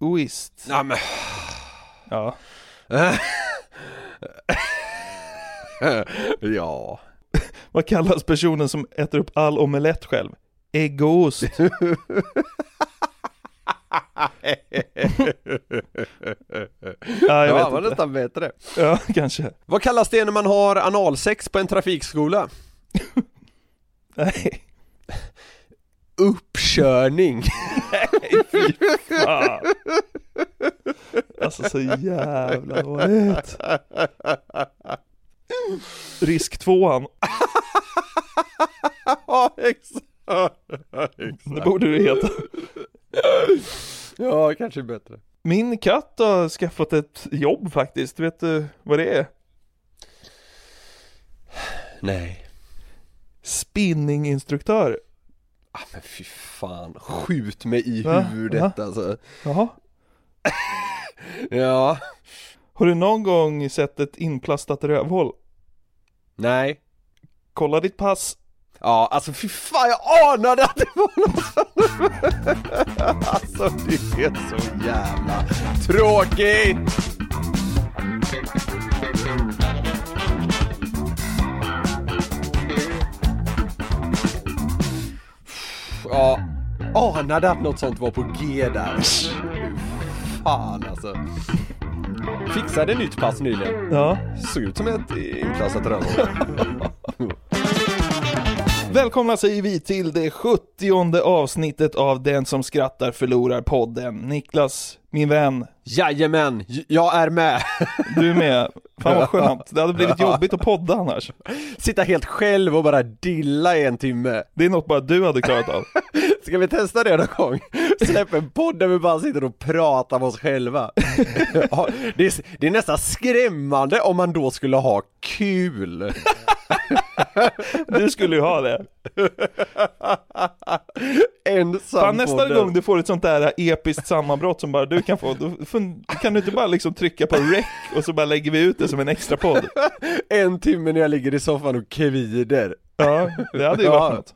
Egoist. Ja, men... Ja. ja. Vad kallas personen som äter upp all omelett själv? Egoist. Ja, jag ja, var inte. nästan bättre. Ja, kanske. Vad kallas det när man har analsex på en trafikskola? Nej. Uppkörning. Fan. Alltså så jävla vad Risk tvåan. ja, exakt. Det borde det heta. Ja, kanske bättre. Min katt har skaffat ett jobb faktiskt. Vet du vad det är? Nej. Spinninginstruktör. Ah, men fy fan, skjut mig i Va? huvudet alltså. Jaha. Ja. Har du någon gång sett ett inplastat rövhål? Nej. Kolla ditt pass. Ja, alltså fy fan, jag anade att det var något. Alltså det är så jävla tråkigt. Ja, anade att något sånt var på G där. Fan alltså. Fixade nytt pass nyligen. Ja. Såg ut som ett inplastat rövhål. Välkomna säger vi till det 70 avsnittet av Den som skrattar förlorar podden. Niklas, min vän, Jajamän, jag är med. du är med. Fan vad skönt. Det hade blivit jobbigt att podda annars. Sitta helt själv och bara dilla i en timme. Det är något bara du hade klarat av. Ska vi testa det någon gång? Släpp en podd där vi bara sitter och pratar med oss själva. Det, är, det är nästan skrämmande om man då skulle ha kul. Du skulle ju ha det. Ensam Fan, nästa podden. gång du får ett sånt där episkt sammanbrott som bara du kan få, då kan du inte bara liksom trycka på rec och så bara lägger vi ut det som en extra podd? En timme när jag ligger i soffan och kvider. Ja, det hade ju Ja. varit något.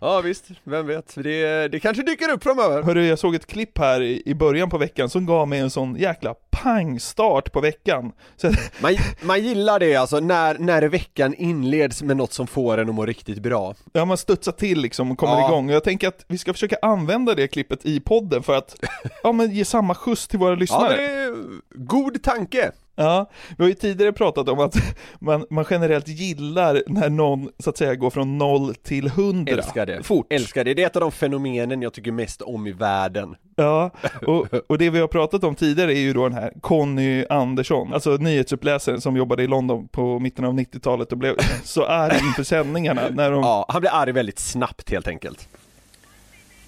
Ja visst, vem vet. Det, det kanske dyker upp framöver. Hörru, jag såg ett klipp här i i början på veckan som gav mig en sån jäkla pangstart på veckan. Så, Man, man gillar det alltså, när, när veckan inleds med något som får en att må riktigt bra. ja, man studsar till liksom och kommer Ja. igång. Och jag tänker att vi ska försöka använda det klippet i podden för att, ja men ge samma skjuts till våra Ja, lyssnare. det är god tanke. Ja, vi har ju tidigare pratat om att man, man generellt gillar när någon så att säga går från noll till hundra Älskar det. fort. Älskar det. Det är ett av de fenomenen jag tycker mest om i världen. Ja, och, och det vi har pratat om tidigare är ju då den här Conny Andersson, alltså nyhetsuppläsaren som jobbade i London på mitten av 90-talet och blev så arg inför sändningarna när de Ja, han blir arg väldigt snabbt helt enkelt.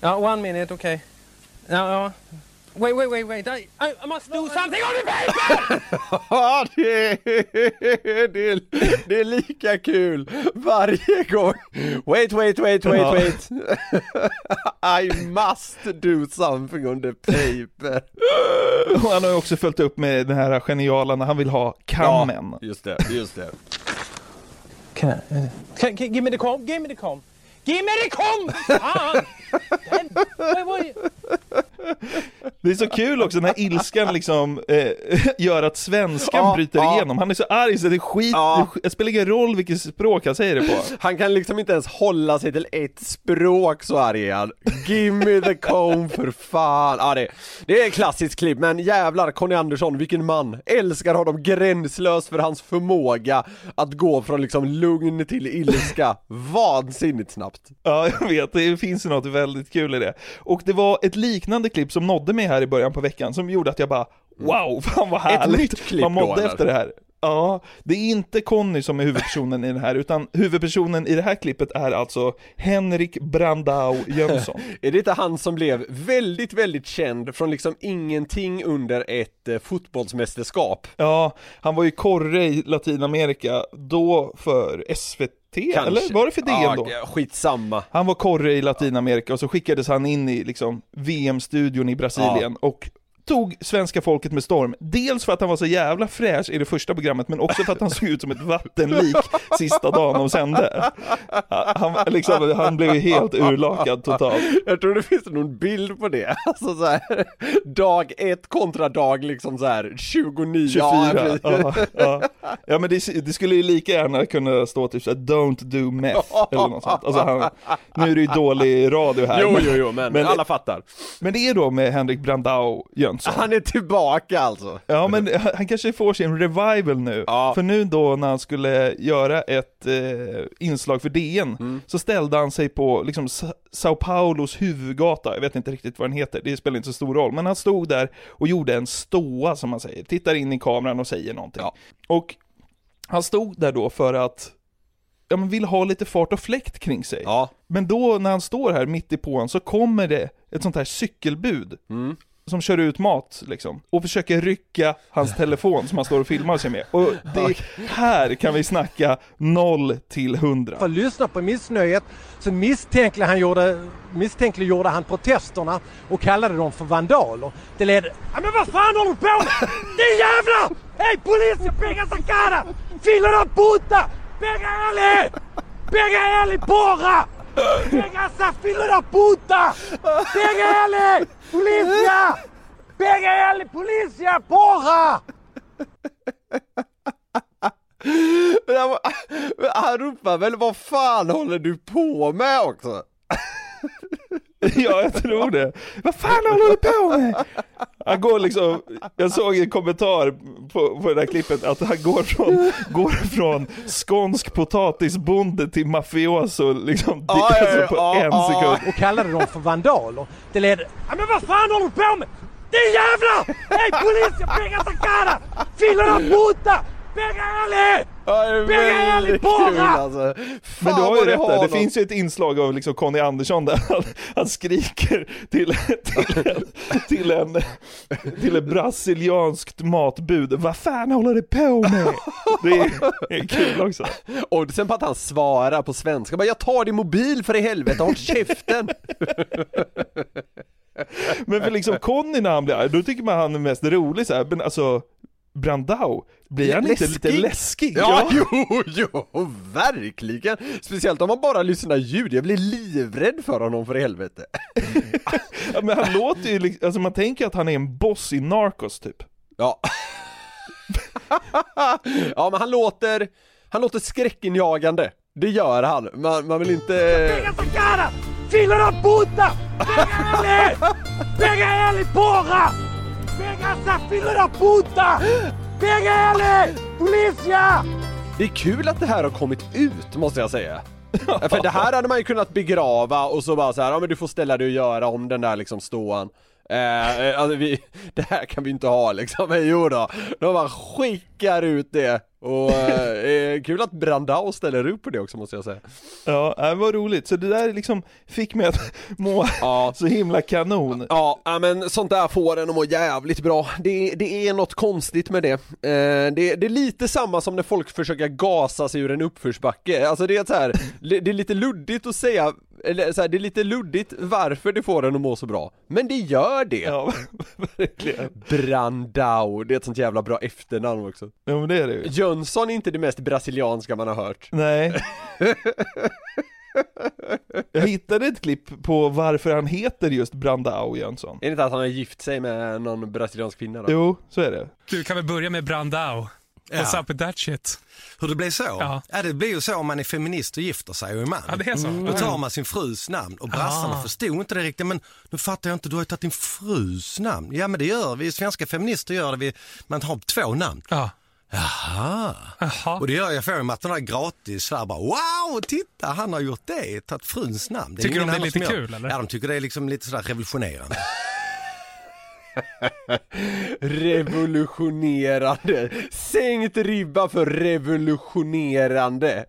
Uh, one minute, okay. Now, uh, wait, wait, wait, wait. I, I, I must do something on the paper! Ja, det är, det, är, det är lika kul varje gång. Wait, wait, wait, wait, Ja. wait. I must do something on the paper. och han har ju också följt upp med den här geniala när han vill ha kammen. Ja, just det, just det. Can I, uh, can, can, give me the comb, give me the comb. Give me the comb! Fan! Den- vad- vad- Det är så kul också när ilskan liksom eh, gör att svenskan Ja, bryter ja. igenom. Han är så arg så det är skit, Ja. det spelar ingen roll vilket språk han säger det på. Han kan liksom inte ens hålla sig till ett språk så arg är han. Give me the comb för fan. Ja, det, det är ett klassiskt klipp, men jävlar Conny Andersson, vilken man. Älskar honom gränslöst för hans förmåga att gå från liksom lugn till ilska. Vansinnigt snabbt. Ja, jag vet, det finns ju något väldigt kul i det. Och det var ett liknande klipp som nådde mig här i början på veckan som gjorde att jag bara Wow, fan vad härligt! nytt klipp Man då, mådde eller? efter det här. Ja, det är inte Conny som är huvudpersonen i det här, utan huvudpersonen i det här klippet är alltså Henrik Brandao Jönsson. Är det inte han som blev väldigt, väldigt känd från liksom ingenting under ett eh, fotbollsmästerskap? Ja, han var ju korre i Latinamerika, då för SVT, eller var det för DN då? Ja, skitsamma. Han var korre i Latinamerika och så skickades han in i liksom VM-studion i Brasilien och tog svenska folket med storm. Dels för att han var så jävla fräsch i det första programmet, men också för att han såg ut som ett vattenlik sista dagen de sände. Han, liksom, han blev ju helt urlakad totalt. Jag tror det finns någon bild på det, alltså så här, dag ett kontra dag liksom så här 29, 24. Ja, Ja, ja. men det, det skulle ju lika gärna kunna stå typ såhär 'Don't do meth' eller något sånt. Alltså han, nu är det ju dålig radio här. Jo, men- jo, jo, men, men- alla fattar. Men det är då med Henrik Brandao Jönsson. Han är tillbaka alltså. Ja men han kanske får sin revival nu. Ja. För nu då när han skulle göra ett eh, inslag för DN, Mm. så ställde han sig på liksom Sa- Sao Paulos huvudgata, jag vet inte riktigt vad den heter, det spelar inte så stor roll, men han stod där och gjorde en ståa som man säger, tittar in i kameran och säger någonting. Ja. Och han stod där då för att, ja men vill ha lite fart och fläkt kring sig. Ja. Men då när han står här mitt i på honom så kommer det ett sånt här cykelbud Mm. Som kör ut mat liksom och försöker rycka hans telefon som han står och filmar sig med. Och det, här kan vi snacka 0 till 100. För att lyssna på missnöjet så misstänkliggjorde han, gjorde, misstänkliggjorde han protesterna och kallade dem för vandaler. Det ledde... Ja, men vad fan håller du på med? Din jävla! Hej polisen! Pega sacada! Filo da puta! Pega ele! Pega ele porra! Pega essa filo da puta! Pega ele! Polícia! Pega ele polícia porra! Men han ropar väl vad fan håller du på med också? Ja, jag tror det. Vad fan håller du på med? Han går liksom, jag såg en kommentar på, på det där klippet att han går från, går från skånsk potatisbonde till mafioso liksom, ja, alltså ja, på ja, en ja. sekund. och kallade dem för vandaler. Det ledde... Ja, men vad fan håller du på med? Din jävla! Hej polisen! Pega sacada! Filo da puta! Pega ele! Ja, det är Pega ele väldigt porra! kul alltså. Men du har ju rätt där, det finns ju ett inslag av liksom Conny Andersson där han, han skriker till, till, en, till, en, till ett brasilianskt matbud. Vad fan håller du på med? Det är, det är kul också. Och sen på att han svarar på svenska, bara jag tar din mobil för i helvete, håll käften! Men för liksom Conny när han blir arg, då tycker man han är mest rolig så här. men alltså Brandao, blir han inte lite läskig? Ja, jo, jo, verkligen! Speciellt om man bara lyssnar ljud, jag blir livrädd för honom för helvete. Ja, men han låter ju, liksom- alltså man tänker att han är en boss i Narcos typ. Ja. ja men han låter, han låter skräckinjagande. Det gör han, man, man vill inte... Filo da puta! Pega ele! Pega ele porra! Pega essa filo da puta! Pega ele! Det är kul att det här har kommit ut, måste jag säga. För det här hade man ju kunnat begrava och så bara så här, ja men du får ställa dig och göra om den där liksom ståan. Eh, eh alltså vi, det här kan vi inte ha liksom, men jo då. De bara skickar ut det. Och eh, eh, kul att Brandao ställer upp på det också måste jag säga. Ja, det var roligt. Så det där liksom fick mig att må Ja. så himla kanon. Ja, ja, men sånt där får en att må jävligt bra. Det, det är något konstigt med det. Eh, det. Det är lite samma som när folk försöker gasa sig ur en uppförsbacke. Alltså det är så här, det är lite luddigt att säga, eller så här, det är lite luddigt varför det får en att må så bra. Men det gör det. Ja, verkligen. Brandao, det är ett sånt jävla bra efternamn också. Ja, men det är det ju. Jönsson är inte det mest brasilianska man har hört. Nej. Jag hittade ett klipp på varför han heter just Brandao Jönsson. Är det inte att han har gift sig med någon brasiliansk kvinna då? Jo, så är det. Du kan väl börja med Brandao. What's up with that shit? Hur det blev så? Ja. Ja. det blir ju så om man är feminist och gifter sig och är man. Ja, det är så. Då tar man sin frus namn och brassarna Ah. förstod inte det riktigt. Men nu fattar jag inte, du har ju tagit din frus namn. Ja men det gör vi, svenska feminister gör det, vi, man har två namn. Ja. Jaha. Jaha. Och det gör jag får mattorna gratis så här bara wow, titta han har gjort det, tagit fruns namn. Tycker ingen de det är lite gör. kul, eller? Ja de tycker det är liksom lite sådär revolutionerande. Revolutionerande! Sänkt ribba för revolutionerande!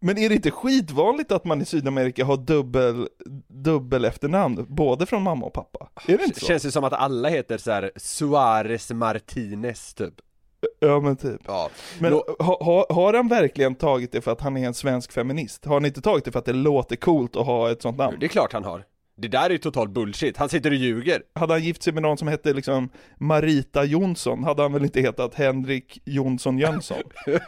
Men är det inte skitvanligt att man i Sydamerika har dubbel, dubbel efternamn, både från mamma och pappa? Är det inte så? Känns ju som att alla heter så här Suarez Martinez typ Ja men typ. Ja, Men Nå- ha, ha, har han verkligen tagit det för att han är en svensk feminist? Har han inte tagit det för att det låter coolt att ha ett sånt namn? det är klart han har Det där är ju total bullshit, han sitter och ljuger Hade han gift sig med någon som hette liksom Marita Jonsson, hade han väl inte hetat Henrik Jonsson Jönsson?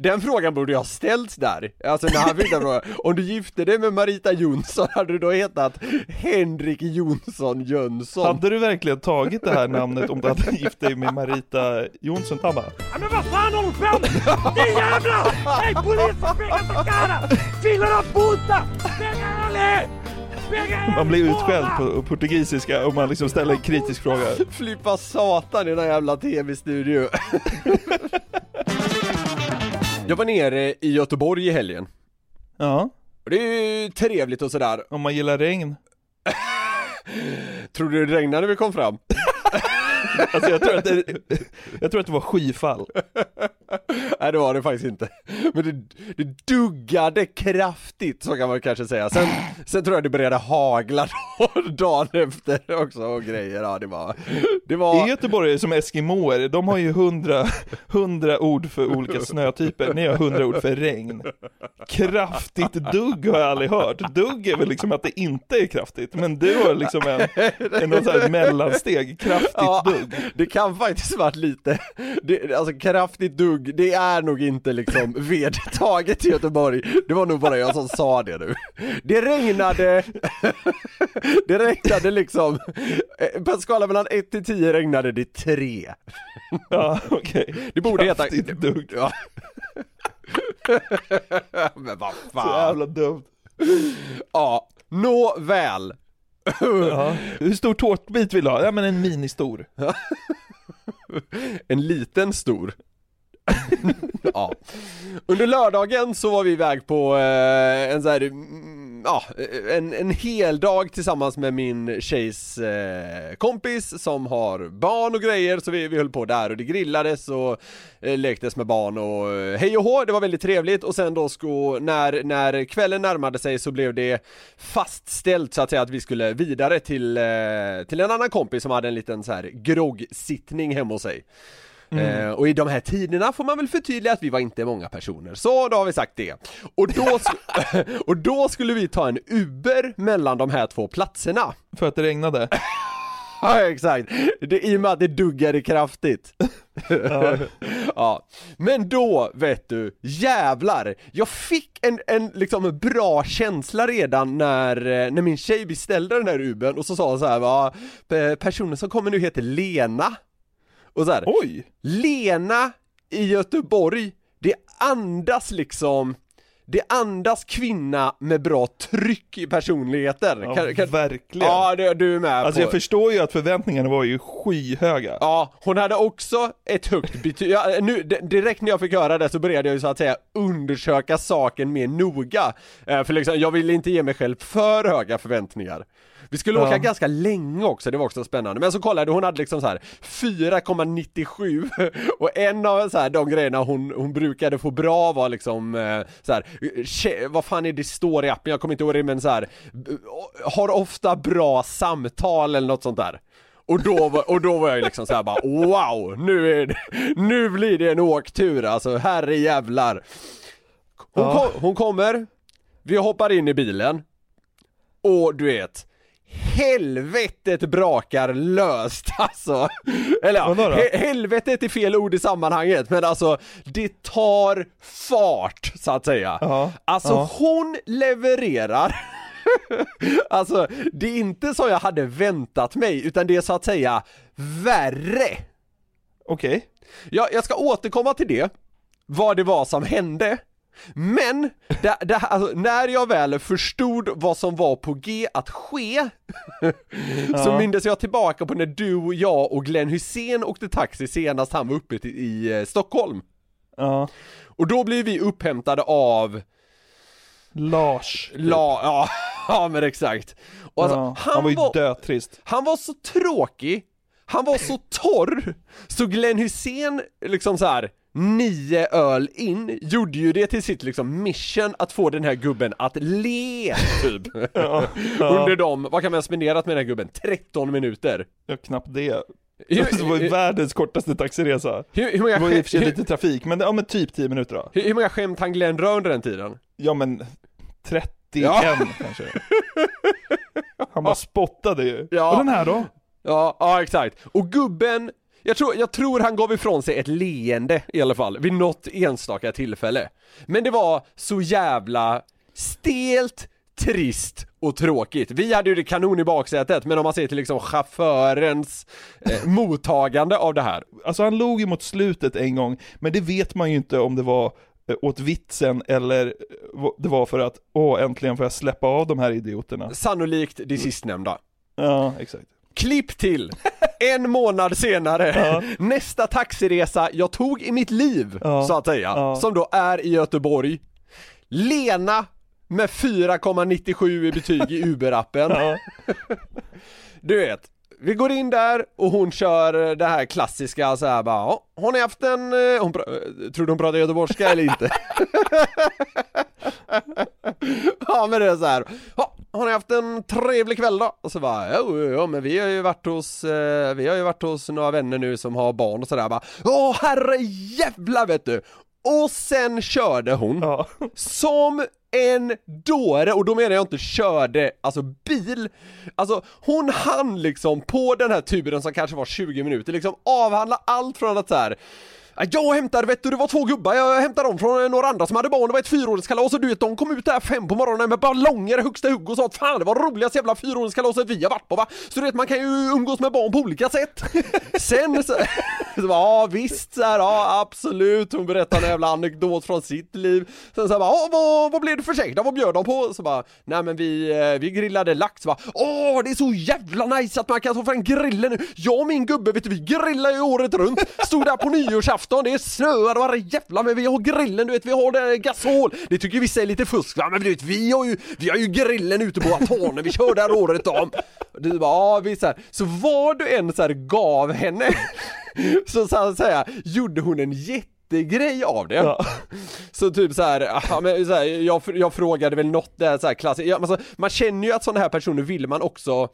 Den frågan borde jag ha ställts där, alltså när han fick den frågan Om du gifte dig med Marita Jonsson, hade du då hetat Henrik Jonsson Jönsson? Hade du verkligen tagit det här namnet om du hade gift dig med Marita Jonsson? Han bara, men vad fan håller du på med? Din jävla! Hej polisen, springa på cara! Fillerna puta! Alle! Man blir utskälld på portugisiska om man liksom ställer en kritisk fråga. Flippa satan i den här jävla tv-studio Jag var nere i Göteborg i helgen Ja, Och Det är ju trevligt och sådär om man gillar regn. Tror du det regnade när vi kom fram? Alltså jag tror att det, jag tror att det var skyfall. Nej det var det faktiskt inte Men det, det duggade kraftigt så kan man kanske säga Sen, sen tror jag det började hagla dagen efter också och grejer Ja det var, det var I Göteborg är det som eskimoer, de har ju hundra, hundra ord för olika snötyper, ni har hundra ord för regn. Kraftigt dugg har jag aldrig hört. Dugg är väl liksom att det inte är kraftigt, men du har liksom en, en något här mellansteg, kraftigt Ja, dugg. det kan faktiskt varit lite, det, alltså kraftigt dugg, det är nog inte liksom vedertaget i Göteborg Det var nog bara jag som sa det nu Det regnade, det regnade liksom, eh, på en skala mellan 1 till 10 regnade det 3 Ja, okej. Det borde heta... Dugg. Ja. Men vad Så fan jävla dumt. Ja, nåväl Ja. Hur stor tårtbit vill du ha? Ja men en ministor. En liten stor Ja. Under lördagen så var vi iväg på eh, en så här, mm, ja, en, en hel dag tillsammans med min tjejs eh, kompis som har barn och grejer. Så vi, vi höll på där och det grillades och eh, lektes med barn och eh, hej och hå, det var väldigt trevligt. Och sen då sko, när, när kvällen närmade sig så blev det fastställt så att säga att vi skulle vidare till, eh, till en annan kompis som hade en liten så här groggsittning hemma hos sig. Eh, och i de här tiderna får man väl förtydliga att vi var inte många personer, så då har vi sagt det. Och då, och då skulle vi ta en Uber mellan de här två platserna. För att det regnade. Ja exakt, det, i och med att det duggade kraftigt. ja. Men då, vet du, jävlar! Jag fick en, en liksom bra känsla redan när, eh, när min tjej beställde den här Ubern och så sa hon så här, va, "Pe- personen som kommer nu heter Lena. Och så här, Oj! Lena i Göteborg, det andas liksom det andas kvinna med bra tryck i personligheten. Ja, Kan- kan- verkligen. Ja, det, du är med Alltså på. jag förstår ju att förväntningarna var ju skyhöga. Ja, hon hade också ett högt betyg, ja, nu, direkt när jag fick höra det så började jag ju så att säga undersöka saken mer noga. Eh, för liksom, jag ville inte ge mig själv för höga förväntningar. Vi skulle Ja. åka ganska länge också, det var också spännande. Men så kollade hon hade liksom så här 4,97 och en av så här, de grejerna hon, hon brukade få bra var liksom eh, så här, vad fan är det står i appen, jag kommer inte ihåg det men så här, b- har ofta bra samtal eller något sånt där. Och då, var- och då var jag liksom såhär bara wow, nu är det, nu blir det en åktur alltså, herre jävlar. Hon, Ja. kom, hon kommer, vi hoppar in i bilen, och du vet, helvetet brakar löst alltså. Eller ja, he- helvetet är fel ord i sammanhanget, men alltså det tar fart så att säga. Ja, Alltså ja. hon levererar Alltså, det är inte så jag hade väntat mig, utan det är så att säga värre. Okej. Ja, jag ska återkomma till det, vad det var som hände. Men, det, det, alltså, när jag väl förstod vad som var på G att ske, så Ja. mindes jag tillbaka på när du och jag och Glenn Hussein åkte taxi senast han var uppe i, i eh, Stockholm. Ja. Och då blev vi upphämtade av Lars. La, ja, ja men exakt. Och alltså, ja. han, han var ju var, dötrist. han var så tråkig, han var så torr, så Glenn Hussein liksom så här nio öl in, gjorde ju det till sitt liksom mission att få den här gubben att le, typ. Under de, vad kan man ha spenderat med den här gubben? 13 minuter. Ja, knappt det. Det var ju världens kortaste taxiresa. Hur, hur, många, Det var i och för sig lite trafik, men ja men typ 10 minuter då. hur, hur många skämt han Glenn rör under den tiden? Ja men 31 Ja. kanske. Han bara spottade ju. Ja. Och den här då? Ja, ja exakt. Och gubben, jag tror, jag tror han gav ifrån sig ett leende i alla fall, vid något enstaka tillfälle. Men det var så jävla stelt, trist och tråkigt. Vi hade ju det kanon i baksätet, men om man ser till liksom chaufförens eh, mottagande av det här. Alltså han log ju mot slutet en gång, men det vet man ju inte om det var eh, åt vitsen eller eh, det var för att åh äntligen får jag släppa av de här idioterna. Sannolikt det sistnämnda. Ja, exakt. Klipp till, en månad senare, nästa taxiresa jag tog i mitt liv, Ja. så att säga, Ja. som då är i Göteborg. Lena med 4,97 i betyg i Uber-appen. Ja. Du vet, vi går in där och hon kör det här klassiska så här bara, "Ja, har ni haft en, eh," hon eh, tror du hon pratar göteborgska eller inte? ja men det är så här. "Ja, har ni haft en trevlig kväll då? Och så bara, jo, jo, jo men vi har ju varit hos, eh, vi har ju varit hos några vänner nu som har barn och sådär bara, åh herre jävla vet du! Och sen körde hon Ja. som en dåre, och då menar jag inte körde, alltså bil, alltså hon hann liksom på den här turen som kanske var 20 minuter liksom avhandla allt från att så här. "Ja, jag hämtade, vet du, det var två gubbar, jag hämtade dem från några andra som hade barn, det var ett fyraåringskalas och du vet, de kom ut där fem på morgonen med ballonger högsta hugg och sa att fan det var det roligaste jävla fyraåringskalaset vi har varit på va? Så du vet, man kan ju umgås med barn på olika sätt. Sen så, ja visst, så här, ja absolut, hon berättar en jävla anekdot från sitt liv. Sen så här, ja, vad, vad blev det för då? Vad bjöd de på? Så bara, nej men vi, eh, vi grillade lax va. Åh, det är så jävla nice att man kan ta fram grillen nu. Jag och min gubbe, vet du, vi grillar ju året runt. Stod där på nyårsafton, det är snöar och varje jävla, men vi har grillen, du vet, vi har det gasol. Det tycker vissa är lite fusk va, men du vet, vi har ju, vi har ju grillen ute på altanen, vi kör där året om. Du bara, ja visst så, här. så vad du än så här gav henne, så så att säga, gjorde hon en jättegrej av det. Ja. Så typ så här, ja, men så här jag, jag frågade väl något där så här klassiskt, ja, alltså, man känner ju att sådana här personer vill man också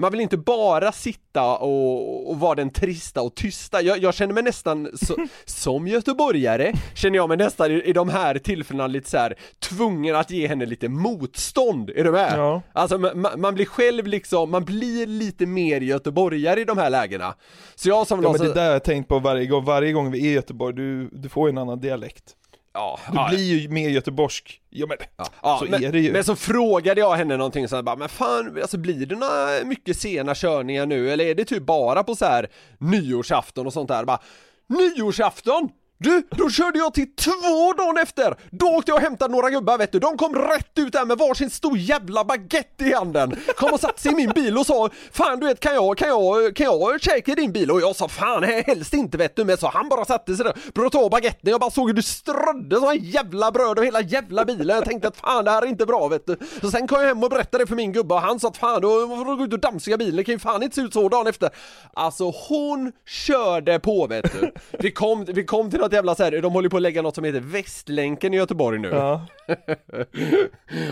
man vill inte bara sitta och, och vara den trista och tysta, jag, jag känner mig nästan så, som göteborgare, känner jag mig nästan i, i de här tillfällena lite så här tvungen att ge henne lite motstånd, är du med? Ja. Alltså man, man- blir själv liksom, man blir lite mer göteborgare i de här lägena. Så jag som Ja men det där har jag tänkt på varje gång, varje gång vi är i Göteborg, du, du får en annan dialekt. Ja, Du ja, blir ju mer göteborgsk. Ja men, Ja, så men, är det ju. men så frågade jag henne någonting så här, bara, men fan, alltså blir det några mycket sena körningar nu eller är det typ bara på så här nyårsafton och sånt där? Bara, nyårsafton? Du, då körde jag till två dagen efter! Då åkte jag och hämtade några gubbar vet du, de kom rätt ut där med varsin stor jävla baguette i handen. Kom och satte sig i min bil och sa Fan du vet, kan jag, kan jag, kan jag käka i din bil? Och jag sa fan helst inte vet du, men så han bara satte sig där, bröt ta baguetten, jag bara såg hur du strödde sån jävla bröd över hela jävla bilen. Jag tänkte att fan det här är inte bra vet du. Så sen kom jag hem och berättade det för min gubbe och han sa att fan då får du gå ut och dammsuga bilen, det kan ju fan inte se ut så dagen efter. Alltså hon körde på vet du. Vi kom, vi kom till något jävla så här, de håller på att lägga något som heter Västlänken i Göteborg nu Ja.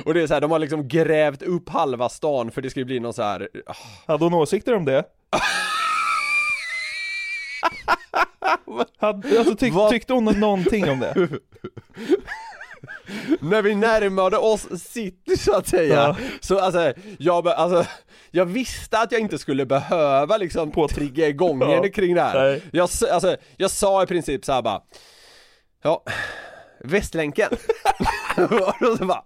Och det är så här, de har liksom grävt upp halva stan för det ska ju bli någon så här. ah, Hade hon åsikter om det? Hade, alltså tyck, tyckte hon någonting om det? när vi närmade oss city så att säga, Ja. så alltså jag, be- alltså, jag visste att jag inte skulle behöva liksom På- trigga igång Ja. kring det här. Nej. Jag, alltså, jag sa i princip så här bara, ja, Västlänken. och så bara,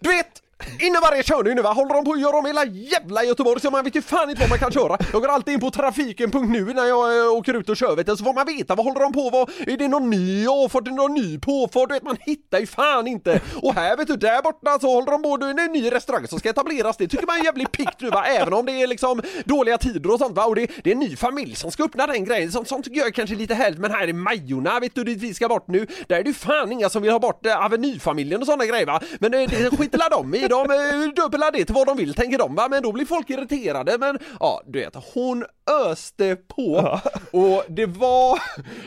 du vet, innan varje körning nu va, håller de på att göra om hela jävla Göteborg så man vet ju fan inte vad man kan köra. Jag går alltid in på trafiken.nu när jag äh, åker ut och kör vet du, så får man veta vad håller de på? Vad, är det någon ny avfart, är det någon ny påfart, du vet man hittar ju fan inte. Och här vet du, där borta så håller de på, det är en ny restaurang som ska etableras, det tycker man är jävligt piggt nu va, även om det är liksom dåliga tider och sånt va, och det, det är en ny familj som ska öppna den grejen, sånt, sånt tycker jag är kanske lite härligt, men här i Majorna vet du dit vi ska bort nu, där är det ju fan inga som vill ha bort eh, Avenyfamiljen och sådana grejer va, men eh, det skiter la de i, de eh, dubblar det till vad de vill tänker de. Va, men då blir folk irriterade, men ja du vet, hon öste på. Och det var,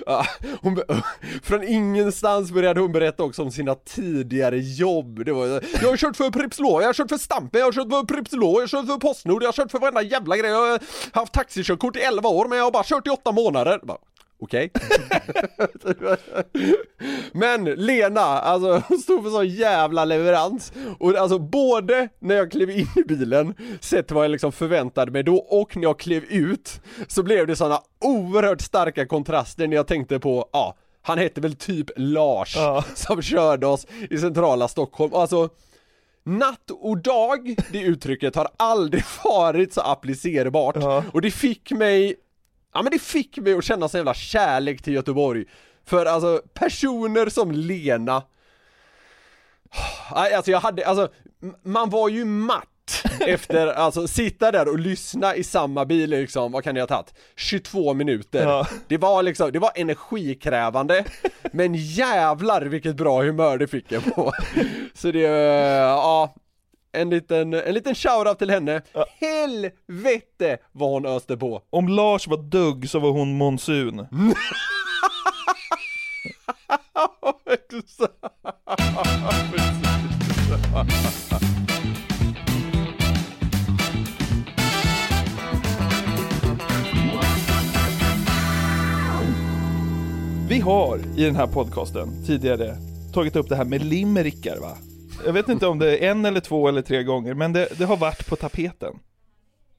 ja, hon, från ingenstans började hon berätta också om sina tidigare jobb, det var, jag har kört för Pripps jag har kört för Stampen, jag har kört för Pripps jag har kört för Postnord, jag har kört för varenda jävla grej, jag har haft taxikörkort i 11 år men jag har bara kört i 8 månader. Okej. Men Lena, alltså hon stod för sån jävla leverans. Och alltså både när jag klev in i bilen, sett vad jag liksom förväntade mig då och när jag klev ut, så blev det såna oerhört starka kontraster när jag tänkte på, ja, han hette väl typ Lars Ja. som körde oss i centrala Stockholm. Alltså, Natt och dag, det uttrycket har aldrig varit så applicerbart. Ja. Och det fick mig, ja men det fick mig att känna sån jävla kärlek till Göteborg. För alltså, personer som Lena, Nej, alltså jag hade, alltså, man var ju matt efter, alltså sitta där och lyssna i samma bil liksom, vad kan det ha tagit? 22 minuter. Ja. Det var liksom, det var energikrävande, men jävlar vilket bra humör det fick jag på. Så det, ja, en liten, en liten shoutout till henne. Helvete vad hon öste på. Om Lars var dugg så var hon monsun. Vi har i den här podcasten tidigare tagit upp det här med limerickar va? Jag vet inte om det är en eller två eller tre gånger, men det, det har varit på tapeten.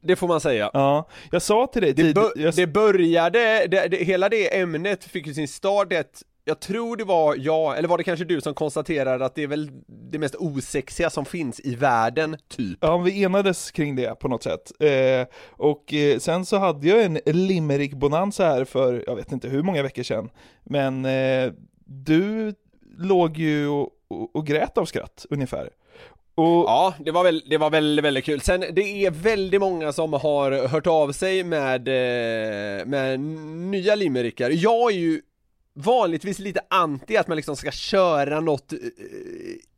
Det får man säga. Ja, jag sa till dig Det, tid- bör, jag, det började, det, det, hela det ämnet fick ju sin start ett jag tror det var jag, eller var det kanske du som konstaterade att det är väl det mest osexiga som finns i världen, typ? Ja, vi enades kring det på något sätt. Eh, och eh, sen så hade jag en limerick-bonanza här för, jag vet inte hur många veckor sedan. Men eh, du låg ju och, och, grät av skratt, ungefär. Och, Ja, det var, väl, det var väldigt, väldigt kul. Sen, det är väldigt många som har hört av sig med, eh, med nya limerickar. Jag är ju vanligtvis lite anti att man liksom ska köra något eh,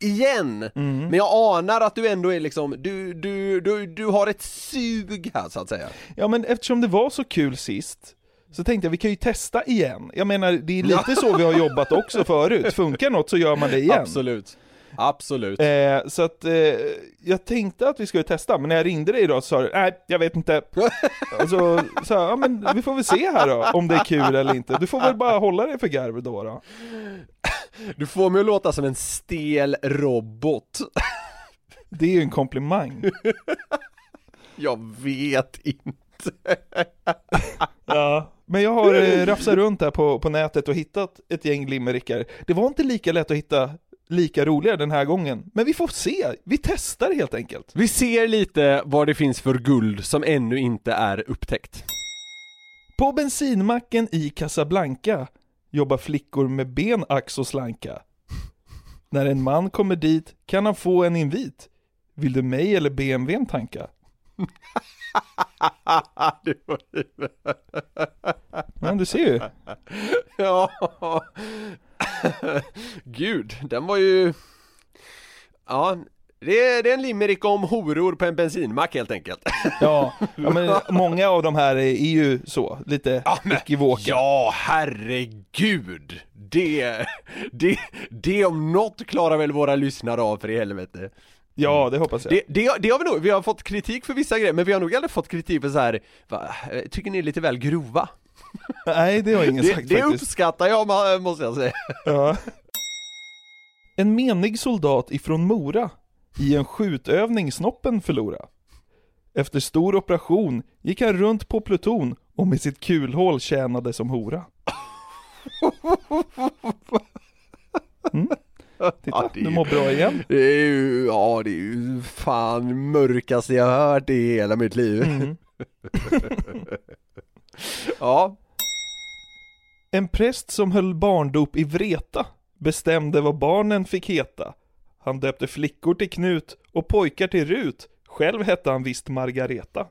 igen. Mm. Men jag anar att du ändå är liksom, du, du, du, du har ett sug här så att säga. Ja men eftersom det var så kul sist så tänkte jag vi kan ju testa igen. Jag menar det är lite så vi har jobbat också förut. Funkar något så gör man det igen. Absolut. Absolut. Eh, så att eh, jag tänkte att vi skulle testa, men när jag ringde dig idag så sa du nej, jag vet inte. Alltså, så, ja men vi får väl se här då, om det är kul eller inte. Du får väl bara hålla dig för garv då. då. Du får mig att låta som en stel robot. Det är ju en komplimang. Jag vet inte. Ja. Men jag har eh, rafsat runt här på, på nätet och hittat ett gäng limerickar. Det var inte lika lätt att hitta lika roliga den här gången. Men vi får se, vi testar helt enkelt. Vi ser lite vad det finns för guld som ännu inte är upptäckt. På bensinmacken i Casablanca jobbar flickor med ben, ax och slanka. När en man kommer dit kan han få en invit. Vill du mig eller BMWn tanka? Ju- Ja, du ser ju. ja. Gud, den var ju... Ja, det är, det är en limerick om horor på en bensinmack helt enkelt. Ja, ja men många av de här är ju så, lite ekivoka. Ja, herregud! Det, det, det om något klarar väl våra lyssnare av för i helvete. Ja, det hoppas jag. Det, det, det har vi nog, vi har fått kritik för vissa grejer, men vi har nog aldrig fått kritik för så här. Va, tycker ni är lite väl grova? Nej, det har ingen Det, sagt det faktiskt. uppskattar jag måste jag säga. Ja. En menig soldat ifrån Mora i en skjutövning snoppen förlora. Efter stor operation gick han runt på pluton och med sitt kulhål tjänade som hora. Mm. Titta, du mår bra igen. Det är ju, ja det är ju fan mörkaste jag hört i hela mitt liv. Mm. ja. En präst som höll barndop i Vreta bestämde vad barnen fick heta. Han döpte flickor till Knut och pojkar till Rut. Själv hette han visst Margareta.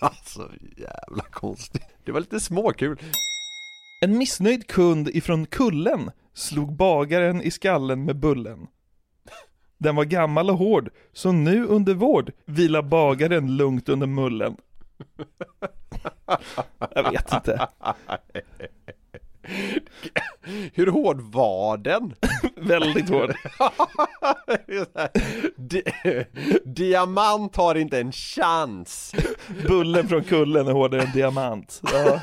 Alltså jävla konstigt. Det var lite småkul. En missnöjd kund ifrån Kullen slog bagaren i skallen med bullen. Den var gammal och hård, så nu under vård vilar bagaren lugnt under mullen. Jag vet inte. Hur hård var den? Väldigt hård. Di diamant har inte en chans. Bullen från kullen är hårdare än diamant. Ja.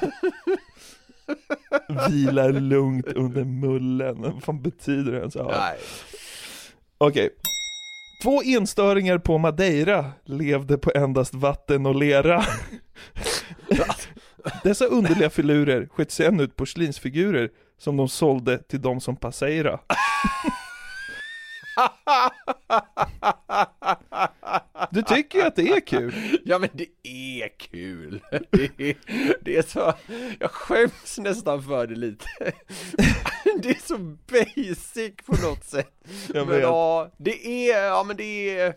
Vilar lugnt under mullen. Vad fan betyder det ens? Ja. Okej. Två enstöringar på Madeira levde på endast vatten och lera. Dessa underliga filurer sköt sen ut porslinsfigurer som de sålde till de som passeira. Du tycker ju att det är kul. Ja men det är kul. Det är, det är så, jag skäms nästan för det lite. Det är så basic på något sätt. Jag Men ja, det är, ja men det är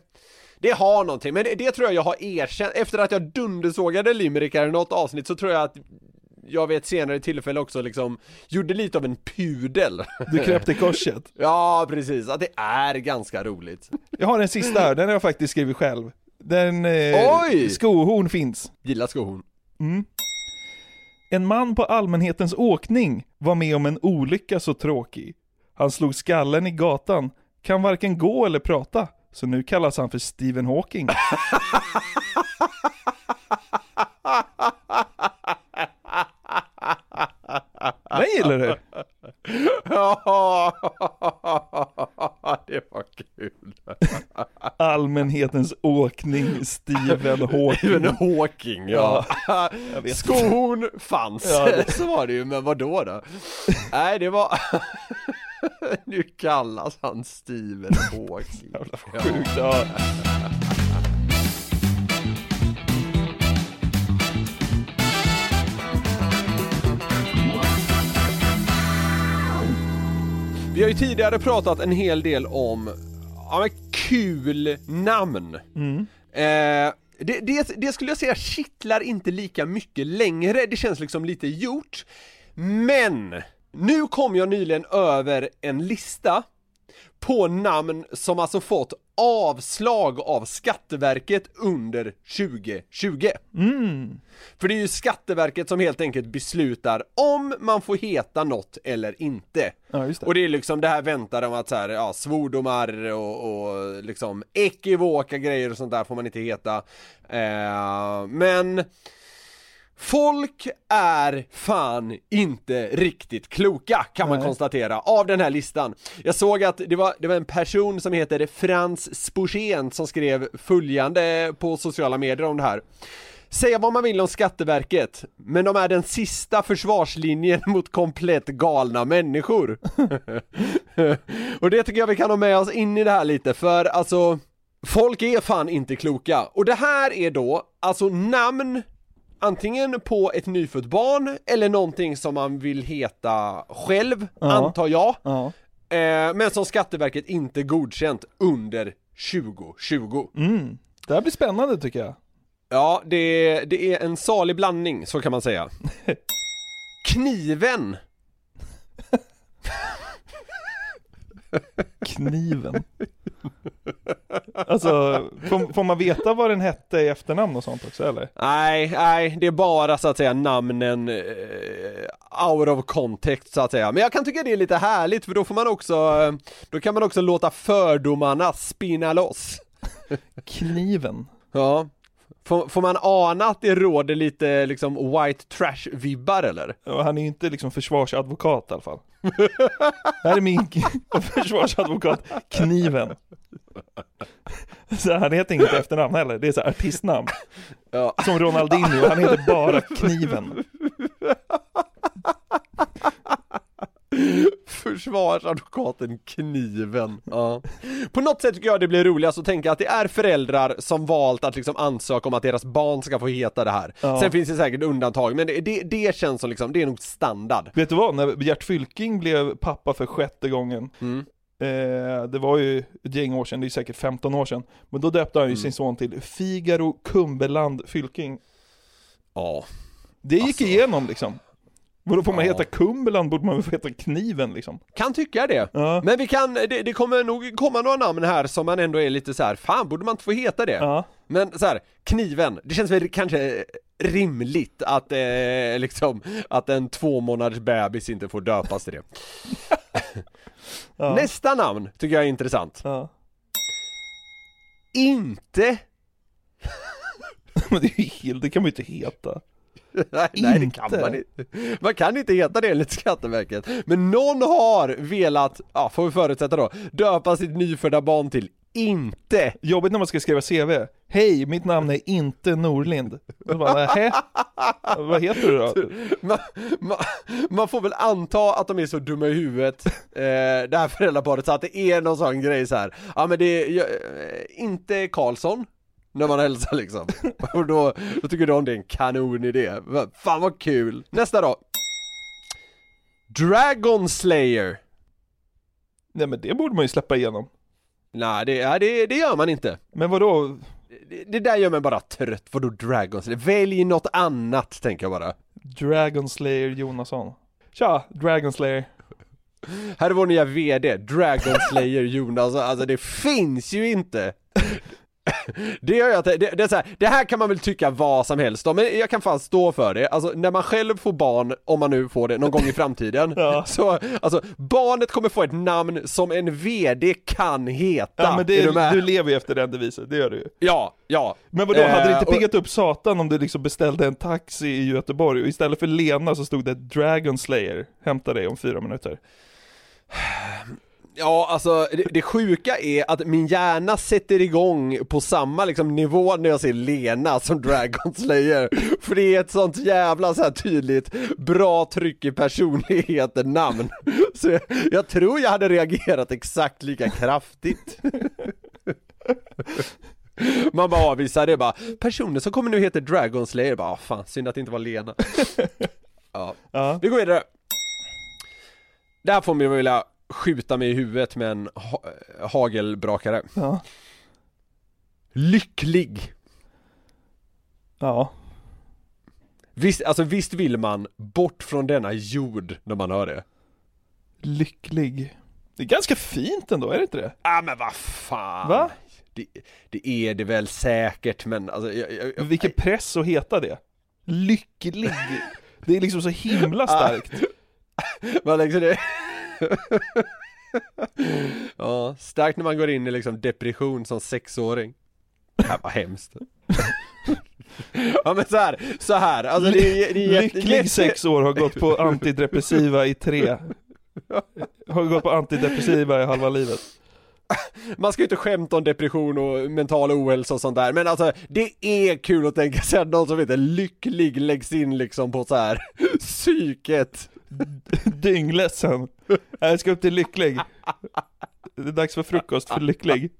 det har någonting, men det, det tror jag jag har erkänt, efter att jag dundersågade limerickar i något avsnitt så tror jag att jag vid ett senare tillfälle också liksom gjorde lite av en pudel Du knäppte korset. Ja precis, att det är ganska roligt Jag har en sista här, den har jag faktiskt skrivit själv. Den, eh, Oj! skohorn finns. Gillar skohorn Mm. En man på allmänhetens åkning var med om en olycka så tråkig. Han slog skallen i gatan, kan varken gå eller prata, så nu kallas han för Stephen Hawking. Den gillar du? Ja, det var kul Allmänhetens åkning, Stephen Hawking. Stephen Hawking, ja. vet. Skon fanns, Ja, det- så var det ju, men vad då då? Nej, det var... nu kallas han Stephen Hawking. Jävla sjukt, ja. Vi har ju tidigare pratat en hel del om ja, men kul namn. Eh, det, det, det skulle jag säga kittlar inte lika mycket längre, det känns liksom lite gjort. Men nu kom jag nyligen över en lista på namn som alltså fått avslag av Skatteverket under 2020. Mm. För det är ju Skatteverket som helt enkelt beslutar om man får heta något eller inte. Ja, det. Och det är liksom det här väntar om att så här, ja, svordomar och, och liksom ekivoka grejer och sånt där får man inte heta. Eh, men Folk är fan inte riktigt kloka kan man Nej. konstatera av den här listan. Jag såg att det var, det var en person som heter Frans Sporsén som skrev följande på sociala medier om det här. Säga vad man vill om Skatteverket, men de är den sista försvarslinjen mot komplett galna människor. och det tycker jag vi kan ha med oss in i det här lite, för alltså Folk är fan inte kloka. Och det här är då, alltså namn Antingen på ett nyfött barn eller någonting som man vill heta själv, Ja. antar jag. Ja. Eh, men som Skatteverket inte godkänt under 2020. Mm. Det här blir spännande tycker jag. Ja, det, det är en salig blandning, så kan man säga. Kniven. Kniven. Alltså, får, får man veta vad den hette i efternamn och sånt också eller? Nej, nej, det är bara så att säga namnen eh, out of context så att säga. Men jag kan tycka det är lite härligt för då får man också, eh, då kan man också låta fördomarna spinna loss. Kniven. Ja, Får, får man ana att det råder lite liksom white trash-vibbar eller? Och han är ju inte liksom försvarsadvokat i alla fall. här är min försvarsadvokat, Kniven. Så han heter inget efternamn heller, det är så här artistnamn. Ja. Som Ronaldinho, han heter bara Kniven. Försvarsadvokaten Kniven. Ja. På något sätt tycker jag det blir roligast att tänka att det är föräldrar som valt att liksom ansöka om att deras barn ska få heta det här. Ja. Sen finns det säkert undantag, men det, det, det känns som liksom, det är nog standard. Vet du vad, när Gert Fylking blev pappa för sjätte gången Mm. eh, Det var ju ett gäng år sedan, det är säkert 15 år sedan Men då döpte han ju Mm. sin son till Figaro Kumbeland Fylking Ja. Det gick Alltså. igenom liksom Vadå får man Ja. heta Kumbeland borde man väl få heta Kniven liksom Kan tycka det. Ja, Men vi kan, det, det kommer nog komma några namn här som man ändå är lite så här, fan borde man inte få heta det? ja. Men så här, kniven, det känns väl kanske rimligt att eh, liksom, att en två månaders bebis inte får döpas till det. ja. Nästa namn tycker jag är intressant. Inte, Men det är ju det kan man ju inte heta nej, nej det kan man inte. Man kan inte heta det enligt Skatteverket. Men någon har velat, ja får vi förutsätta då, döpa sitt nyfödda barn till inte. Jobbigt när man ska skriva CV Hej, mitt namn är inte Norlind bara? Vad heter du då? Man, man, man får väl anta att de är så dumma i huvudet, eh, det här föräldraparet, så att det är någon sån grej så här. ja men det är jag, eh, inte Karlsson, när man hälsar liksom. Och då, då tycker de det är en kanonidé. Fan vad kul! Nästa då! Dragon Slayer. Nej men det borde man ju släppa igenom Nej, det, ja, det, det gör man inte. Men vadå? Det, det där gör mig bara trött, vadå Dragon Slayer? Välj något annat, tänker jag bara. Dragon Slayer Jonasson Tja, Dragon Slayer Här är vår nya VD, Dragon Slayer Jonas, alltså det finns ju inte! Det gör jag det, det, är så här, det här kan man väl tycka vad som helst om, men jag kan fan stå för det. Alltså när man själv får barn, om man nu får det någon gång i framtiden, Ja. så alltså barnet kommer få ett namn som en VD kan heta. Ja men det, är du du lever ju efter den devisen, det gör du ju Ja, ja. Men vadå, hade det Eh, inte och- piggat upp satan om du liksom beställde en taxi i Göteborg och istället för Lena så stod det Dragon Slayer, hämta dig om fyra minuter Ja, alltså det, det sjuka är att min hjärna sätter igång på samma liksom nivå när jag ser Lena som Dragon Slayer. För det är ett sånt jävla så här tydligt bra tryck i personligheten namn Så jag, jag tror jag hade reagerat exakt lika kraftigt. Man bara avvisar det bara, personen som kommer nu heter Dragon Slayer, bara "Ah, fan synd att det inte var Lena. Ja, Ja, vi går vidare. Där får man ju vilja skjuta mig i huvudet med en ha- hagelbrakare ja, Lycklig! ja Visst, alltså visst vill man bort från denna jord när man hör det? Lycklig Det är ganska fint ändå, är det inte det? ah, men vad fan! Va? Det, det är det väl säkert men alltså jag, jag, jag, Vilken press att heta det Lycklig Det är liksom så himla starkt Vad liksom det Ja, starkt när man går in i liksom depression som sexåring. Det här var hemskt. Ja men så här, så här, alltså det, är- det är Lycklig sex år har gått på antidepressiva i tre. Har gått på antidepressiva i halva livet. Man ska ju inte skämta om depression och mental ohälsa och sånt där, men alltså det är kul att tänka sig att någon som heter lycklig läggs in liksom på så här psyket Dyngledsen. Jag ska upp till lycklig. Det är dags för frukost för lycklig.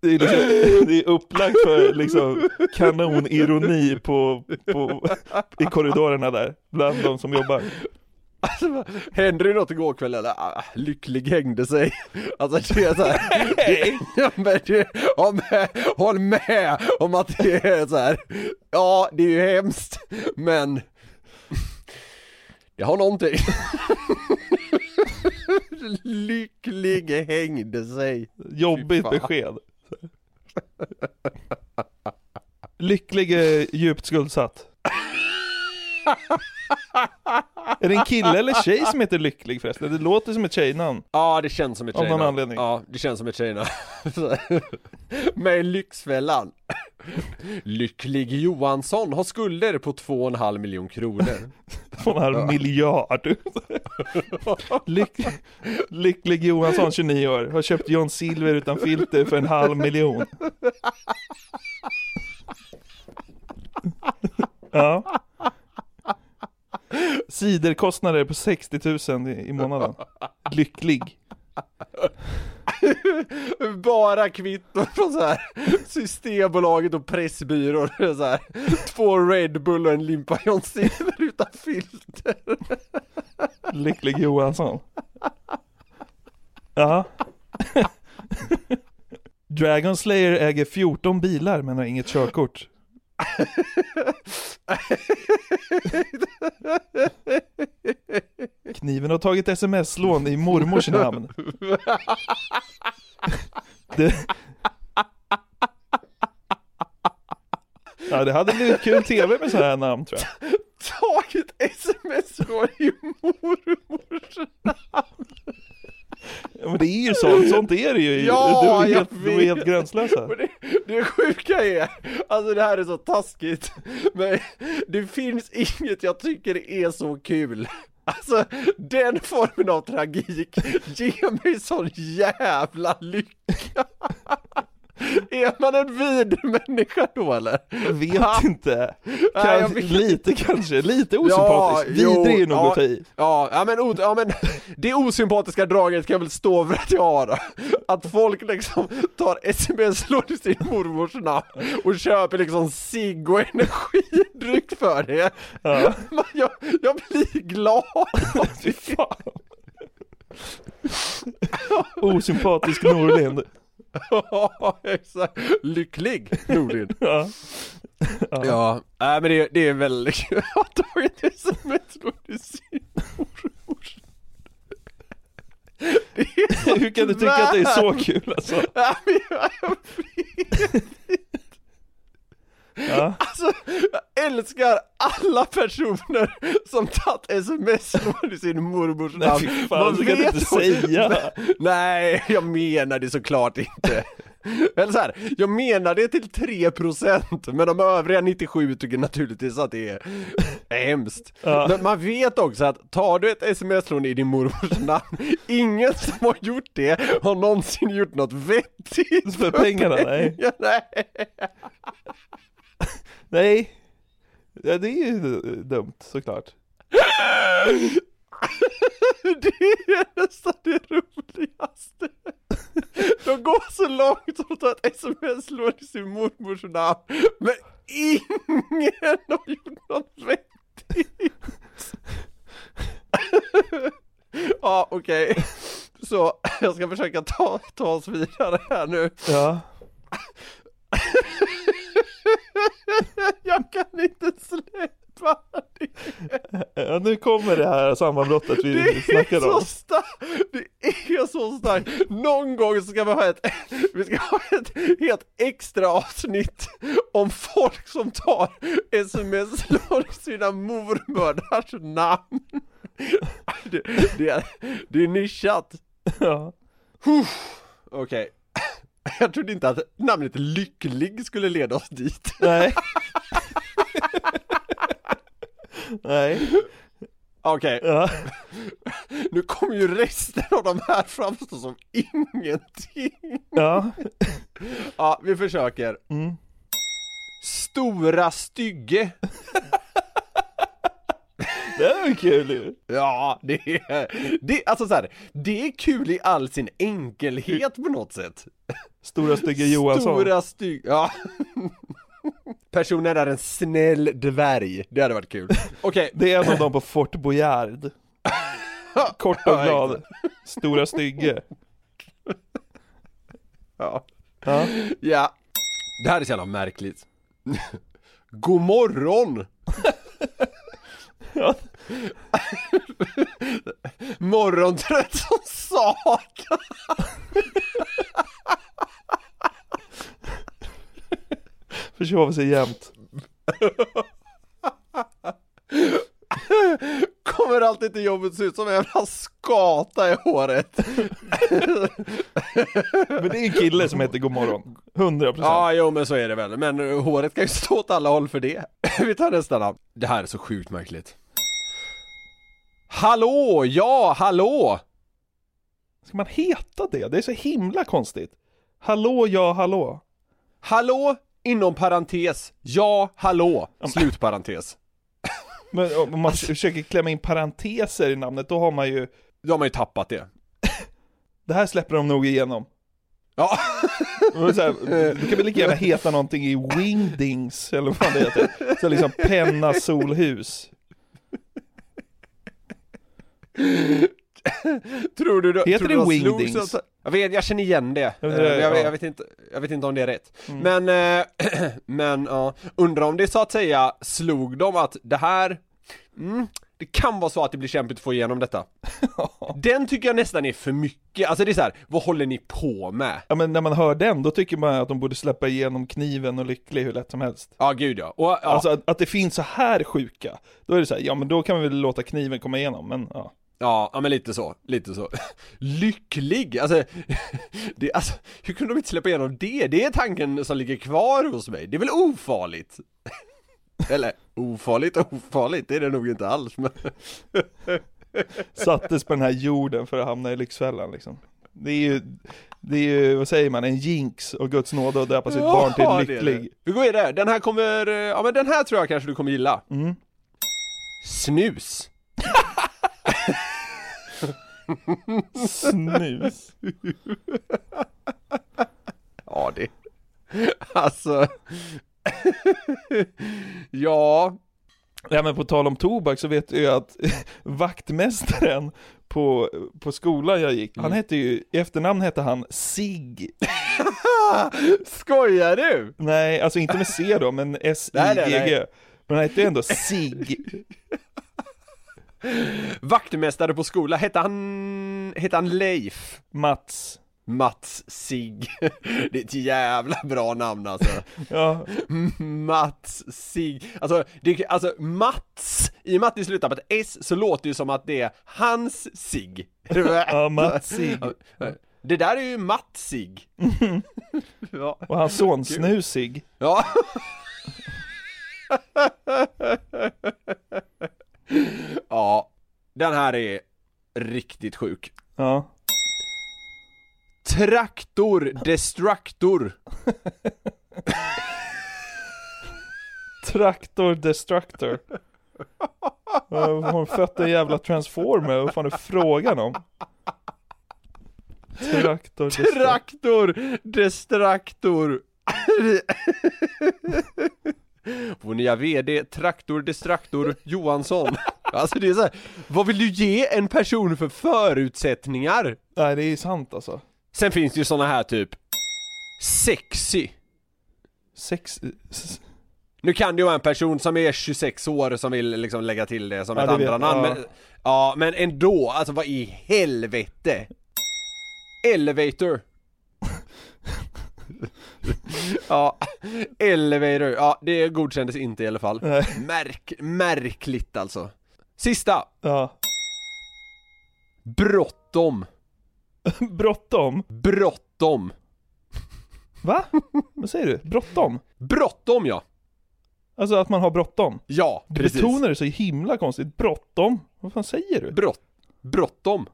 Det är, liksom, det är upplagt för liksom kanonironi på, på, i korridorerna där, bland de som jobbar. Alltså, hände det något igår kväll eller? Ah, lycklig hängde sig. Alltså det är så här, det, ja, men det, håll, med, håll med om att det är så här. Ja, det är ju hemskt, men Det har någonting Lycklig hängde sig Jobbigt besked Lycklig är djupt skuldsatt Är det en kille eller tjej som heter Lycklig förresten? Det låter som ett tjejnamn. Ja, det känns som ett Av någon tjejnamn. anledning. Ja, det känns som ett tjejnamn. Med Lyxfällan. Lycklig Johansson har skulder på 2,5 miljon kronor. Två och en halv miljard. Lyck, Lycklig Johansson, 29 år, har köpt John Silver utan filter för en halv miljon. Ja. Siderkostnader på 60 000 i, i månaden. Lycklig. Bara kvitton från så här Systembolaget och Pressbyrån. Så här, två Red Bull och en limpa John Silver utan filter. Lycklig Johansson. Ja. Dragon Slayer äger 14 bilar men har inget körkort. Kniven har tagit sms-lån i mormors namn. Det... Ja det hade blivit kul tv med sådana här namn tror jag. Tagit sms-lån i mormors namn. Ja, men det är ju sånt, sånt är det ju. Ja, du är helt, du är helt gränslösa. Det, det sjuka är, alltså det här är så taskigt, men det finns inget jag tycker är så kul. Alltså den formen av tragik ger mig sån jävla lycka. Är man en vid människa då eller? Jag vet inte. Nej, jag Kanske, vet. lite kanske, lite osympatiskt. Vidrig är ju nog ja, i. Ja, ja, men, ja men det osympatiska draget kan jag väl stå för att jag har. Att folk liksom tar sms-lån i sin mormors namn och köper liksom cigg och energidryck för det. Ja. Men Jag, jag blir glad av. Osympatisk Norlind. Ja, exakt. Lycklig Nordin. Ja. Ja, nej men det, det är väldigt kul. Jag har tagit Det är så Hur kan du tycka att det är så kul alltså? Ja, men jag, jag vet. Ja. Alltså, jag älskar alla personer som tagit sms-lån i sin mormors Nej, namn. fy fan, kan du inte säga. Nej, jag menar det såklart inte. Eller så här, jag menar det till 3% men de övriga 97 tycker naturligtvis att det är hemskt. Ja. Men man vet också att tar du ett sms-lån i din mormors namn, ingen som har gjort det har någonsin gjort något vettigt För pengarna, nej. nej. Nej. Ja, det är ju dumt såklart. Det är nästan det roligaste. De går så långt som att ta ett sms-lån i sin mormors namn, men ingen har gjort något vettigt. Ja, okej. Så jag ska försöka ta, ta oss vidare här nu. Ja. Jag kan inte släppa det. ja, nu kommer det här sammanbrottet vi Det är snackade så om. starkt! Det är så starkt! Någon gång ska vi ha ett, vi ska ha ett helt extra avsnitt om folk som tar sms-lån sina mormödrars namn. Det, det, är, det är nischat. Ja. Okej. Jag trodde inte att namnet Lycklig skulle leda oss dit. Nej. Nej. Okej, Ja. nu kommer ju resten av de här framstå som ingenting. Ja. Ja, vi försöker. Mm. Stora stygge. Det är kul ju. Ja, det är, det, alltså så här, det är kul i all sin enkelhet på något sätt. Stora stygga Johansson. Stora stygg, ja. Personen är en snäll dvärg, det hade varit kul. Okej, Det är en av dem på Fort Boyard. Kort och glad. Stora stygge. ja. Ja. ja. Det här är så jävla märkligt. God morgon! Morgontrött som satan! Försov sig jämt. Kom kommer alltid till jobbet ser ut som en jävla skata i håret. Men det är en kille som heter Godmorgon. 100%. Ja, jo men så är det väl. Men håret kan ju stå åt alla håll för det. Vi tar nästa namn. Det här är så sjukt märkligt. Hallå, ja, hallå! Ska man heta det? Det är så himla konstigt. Hallå, ja, hallå. Hallå, inom parentes, ja, hallå, slutparentes. Men om man försöker klämma in parenteser i namnet, då har man ju... Då har man ju tappat det. Det här släpper de nog igenom. Ja. Här, du kan väl lika gärna heta någonting i Wingdings, eller vad det heter. Så liksom penna solhus. Tror du, Heter tror det du de wingdings? slogs Jag vet, jag känner igen det. Ja, Eh, det- jag, vet, ja. jag, vet inte, jag vet inte om det är rätt. Mm. Men, eh, men ja, undrar om det så att säga slog dem att det här, mm, det kan vara så att det blir kämpigt att få igenom detta. Den tycker jag nästan är för mycket, alltså det är så här, vad håller ni på med? Ja men när man hör den, då tycker man att de borde släppa igenom kniven och lycklig hur lätt som helst. Ja gud ja, och, ja. Alltså att, att det finns så här sjuka, då är det så här, ja men då kan vi väl låta kniven komma igenom, men ja. Ja, ja men lite så, lite så. Lycklig, alltså, det, alltså, hur kunde de inte släppa igenom det? Det är tanken som ligger kvar hos mig, det är väl ofarligt? Eller, ofarligt ofarligt, det är det nog inte alls men Sattes på den här jorden för att hamna i Lyxfällan liksom. Det är ju, det är ju, vad säger man, en jinx och Guds nåde att döpa sitt barn Ja, till det är lycklig. det. Vi går vidare, den här kommer, ja men den här tror jag kanske du kommer gilla Mm. Snus Snus. Ja det, alltså Ja, Ja men på tal om tobak så vet du ju att vaktmästaren på, på skolan jag gick, Mm. han hette ju, i efternamn hette han Sig. skojar du? Nej, alltså inte med C då, men S-I-G-G. Men han hette ju ändå Sig. Vaktmästare på skola, hette han, hette han Leif? Mats. Mats Sig Det är ett jävla bra namn alltså Ja, Mats Sig Alltså, det, alltså Mats, i och med att det slutar på ett S så låter det ju som att det är hans Sig ja Mats Sig. Det där är ju Mats Sig ja. Och hans son Snusig. ja Ja, den här är riktigt sjuk Ja. Traktor Destructor Traktor Destructor. Har hon fött en jävla transformer? Vad fan är frågan om? Traktor Destructor. Traktor Destraktor Vår nya VD Traktor Destraktor Johansson Alltså det är så här, vad vill du ge en person för förutsättningar? Nej det är sant alltså. Sen finns det ju såna här typ Sexy Sex... Nu kan det ju vara en person som är 26 år som vill liksom lägga till det som Ja, ett det andra namn ja. men, ja men ändå, alltså vad i helvete? Elevator Ja, elevator, ja det godkändes inte i alla fall Nej. Märk, märkligt alltså Sista, Ja. bråttom, Bråttom? bråttom, Va? Vad säger du? Bråttom? bråttom ja, Alltså att man har bråttom? ja Du precis betonar det så himla konstigt. Bråttom? Vad fan säger du? Brott, bråttom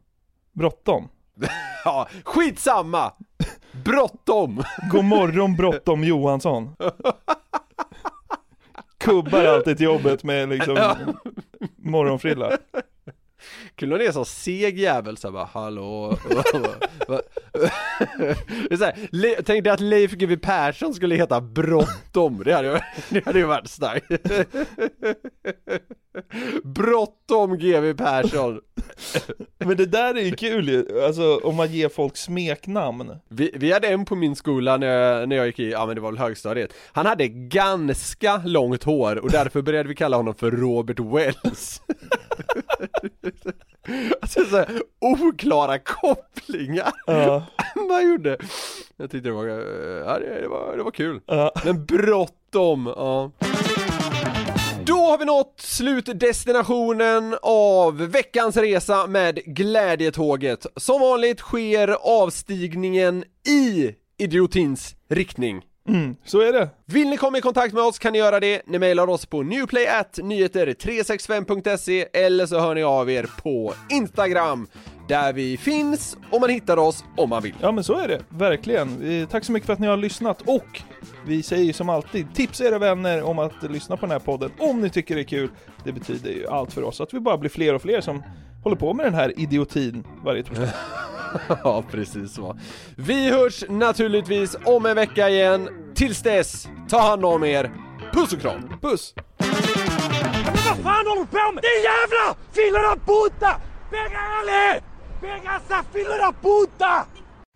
Bråttom? Ja, skitsamma! Bråttom! God morgon Bråttom Johansson. Kubbar alltid till jobbet med liksom morgonfrilla. Kul om det är så seg jävel så här bara hallå det är så här, Le- Tänk dig att Leif GW Persson skulle heta Bråttom, det hade ju, det hade ju varit starkt. Bråttom GW Persson. Men det där är ju kul ju, alltså om man ger folk smeknamn. vi, vi hade en på min skola när jag, när jag gick i, ja men det var väl högstadiet. Han hade ganska långt hår och därför började vi kalla honom för Robert Wells Alltså så här, oklara kopplingar Ja. man gjorde Jag tyckte det var, eh, ja det, det var, det var kul Ja. Men bråttom, ja Då har vi nått slutdestinationen av veckans resa med Glädjetåget. Som vanligt sker avstigningen i idiotins riktning. Mm, så är det. Vill ni komma i kontakt med oss kan ni göra det. Ni mejlar oss på newplay365.se eller så hör ni av er på Instagram där vi finns och man hittar oss om man vill. Ja men så är det, verkligen. Tack så mycket för att ni har lyssnat och vi säger ju som alltid, tipsa era vänner om att lyssna på den här podden om ni tycker det är kul. Det betyder ju allt för oss, att vi bara blir fler och fler som håller på med den här idiotin varje torsdag. ja, precis så. Vi hörs naturligtvis om en vecka igen. Tills dess, ta hand om er. Puss och kram! Puss! Men vad fan håller du på med? Din jävla filler av puta! Venga alle! Venga essa filler av puta!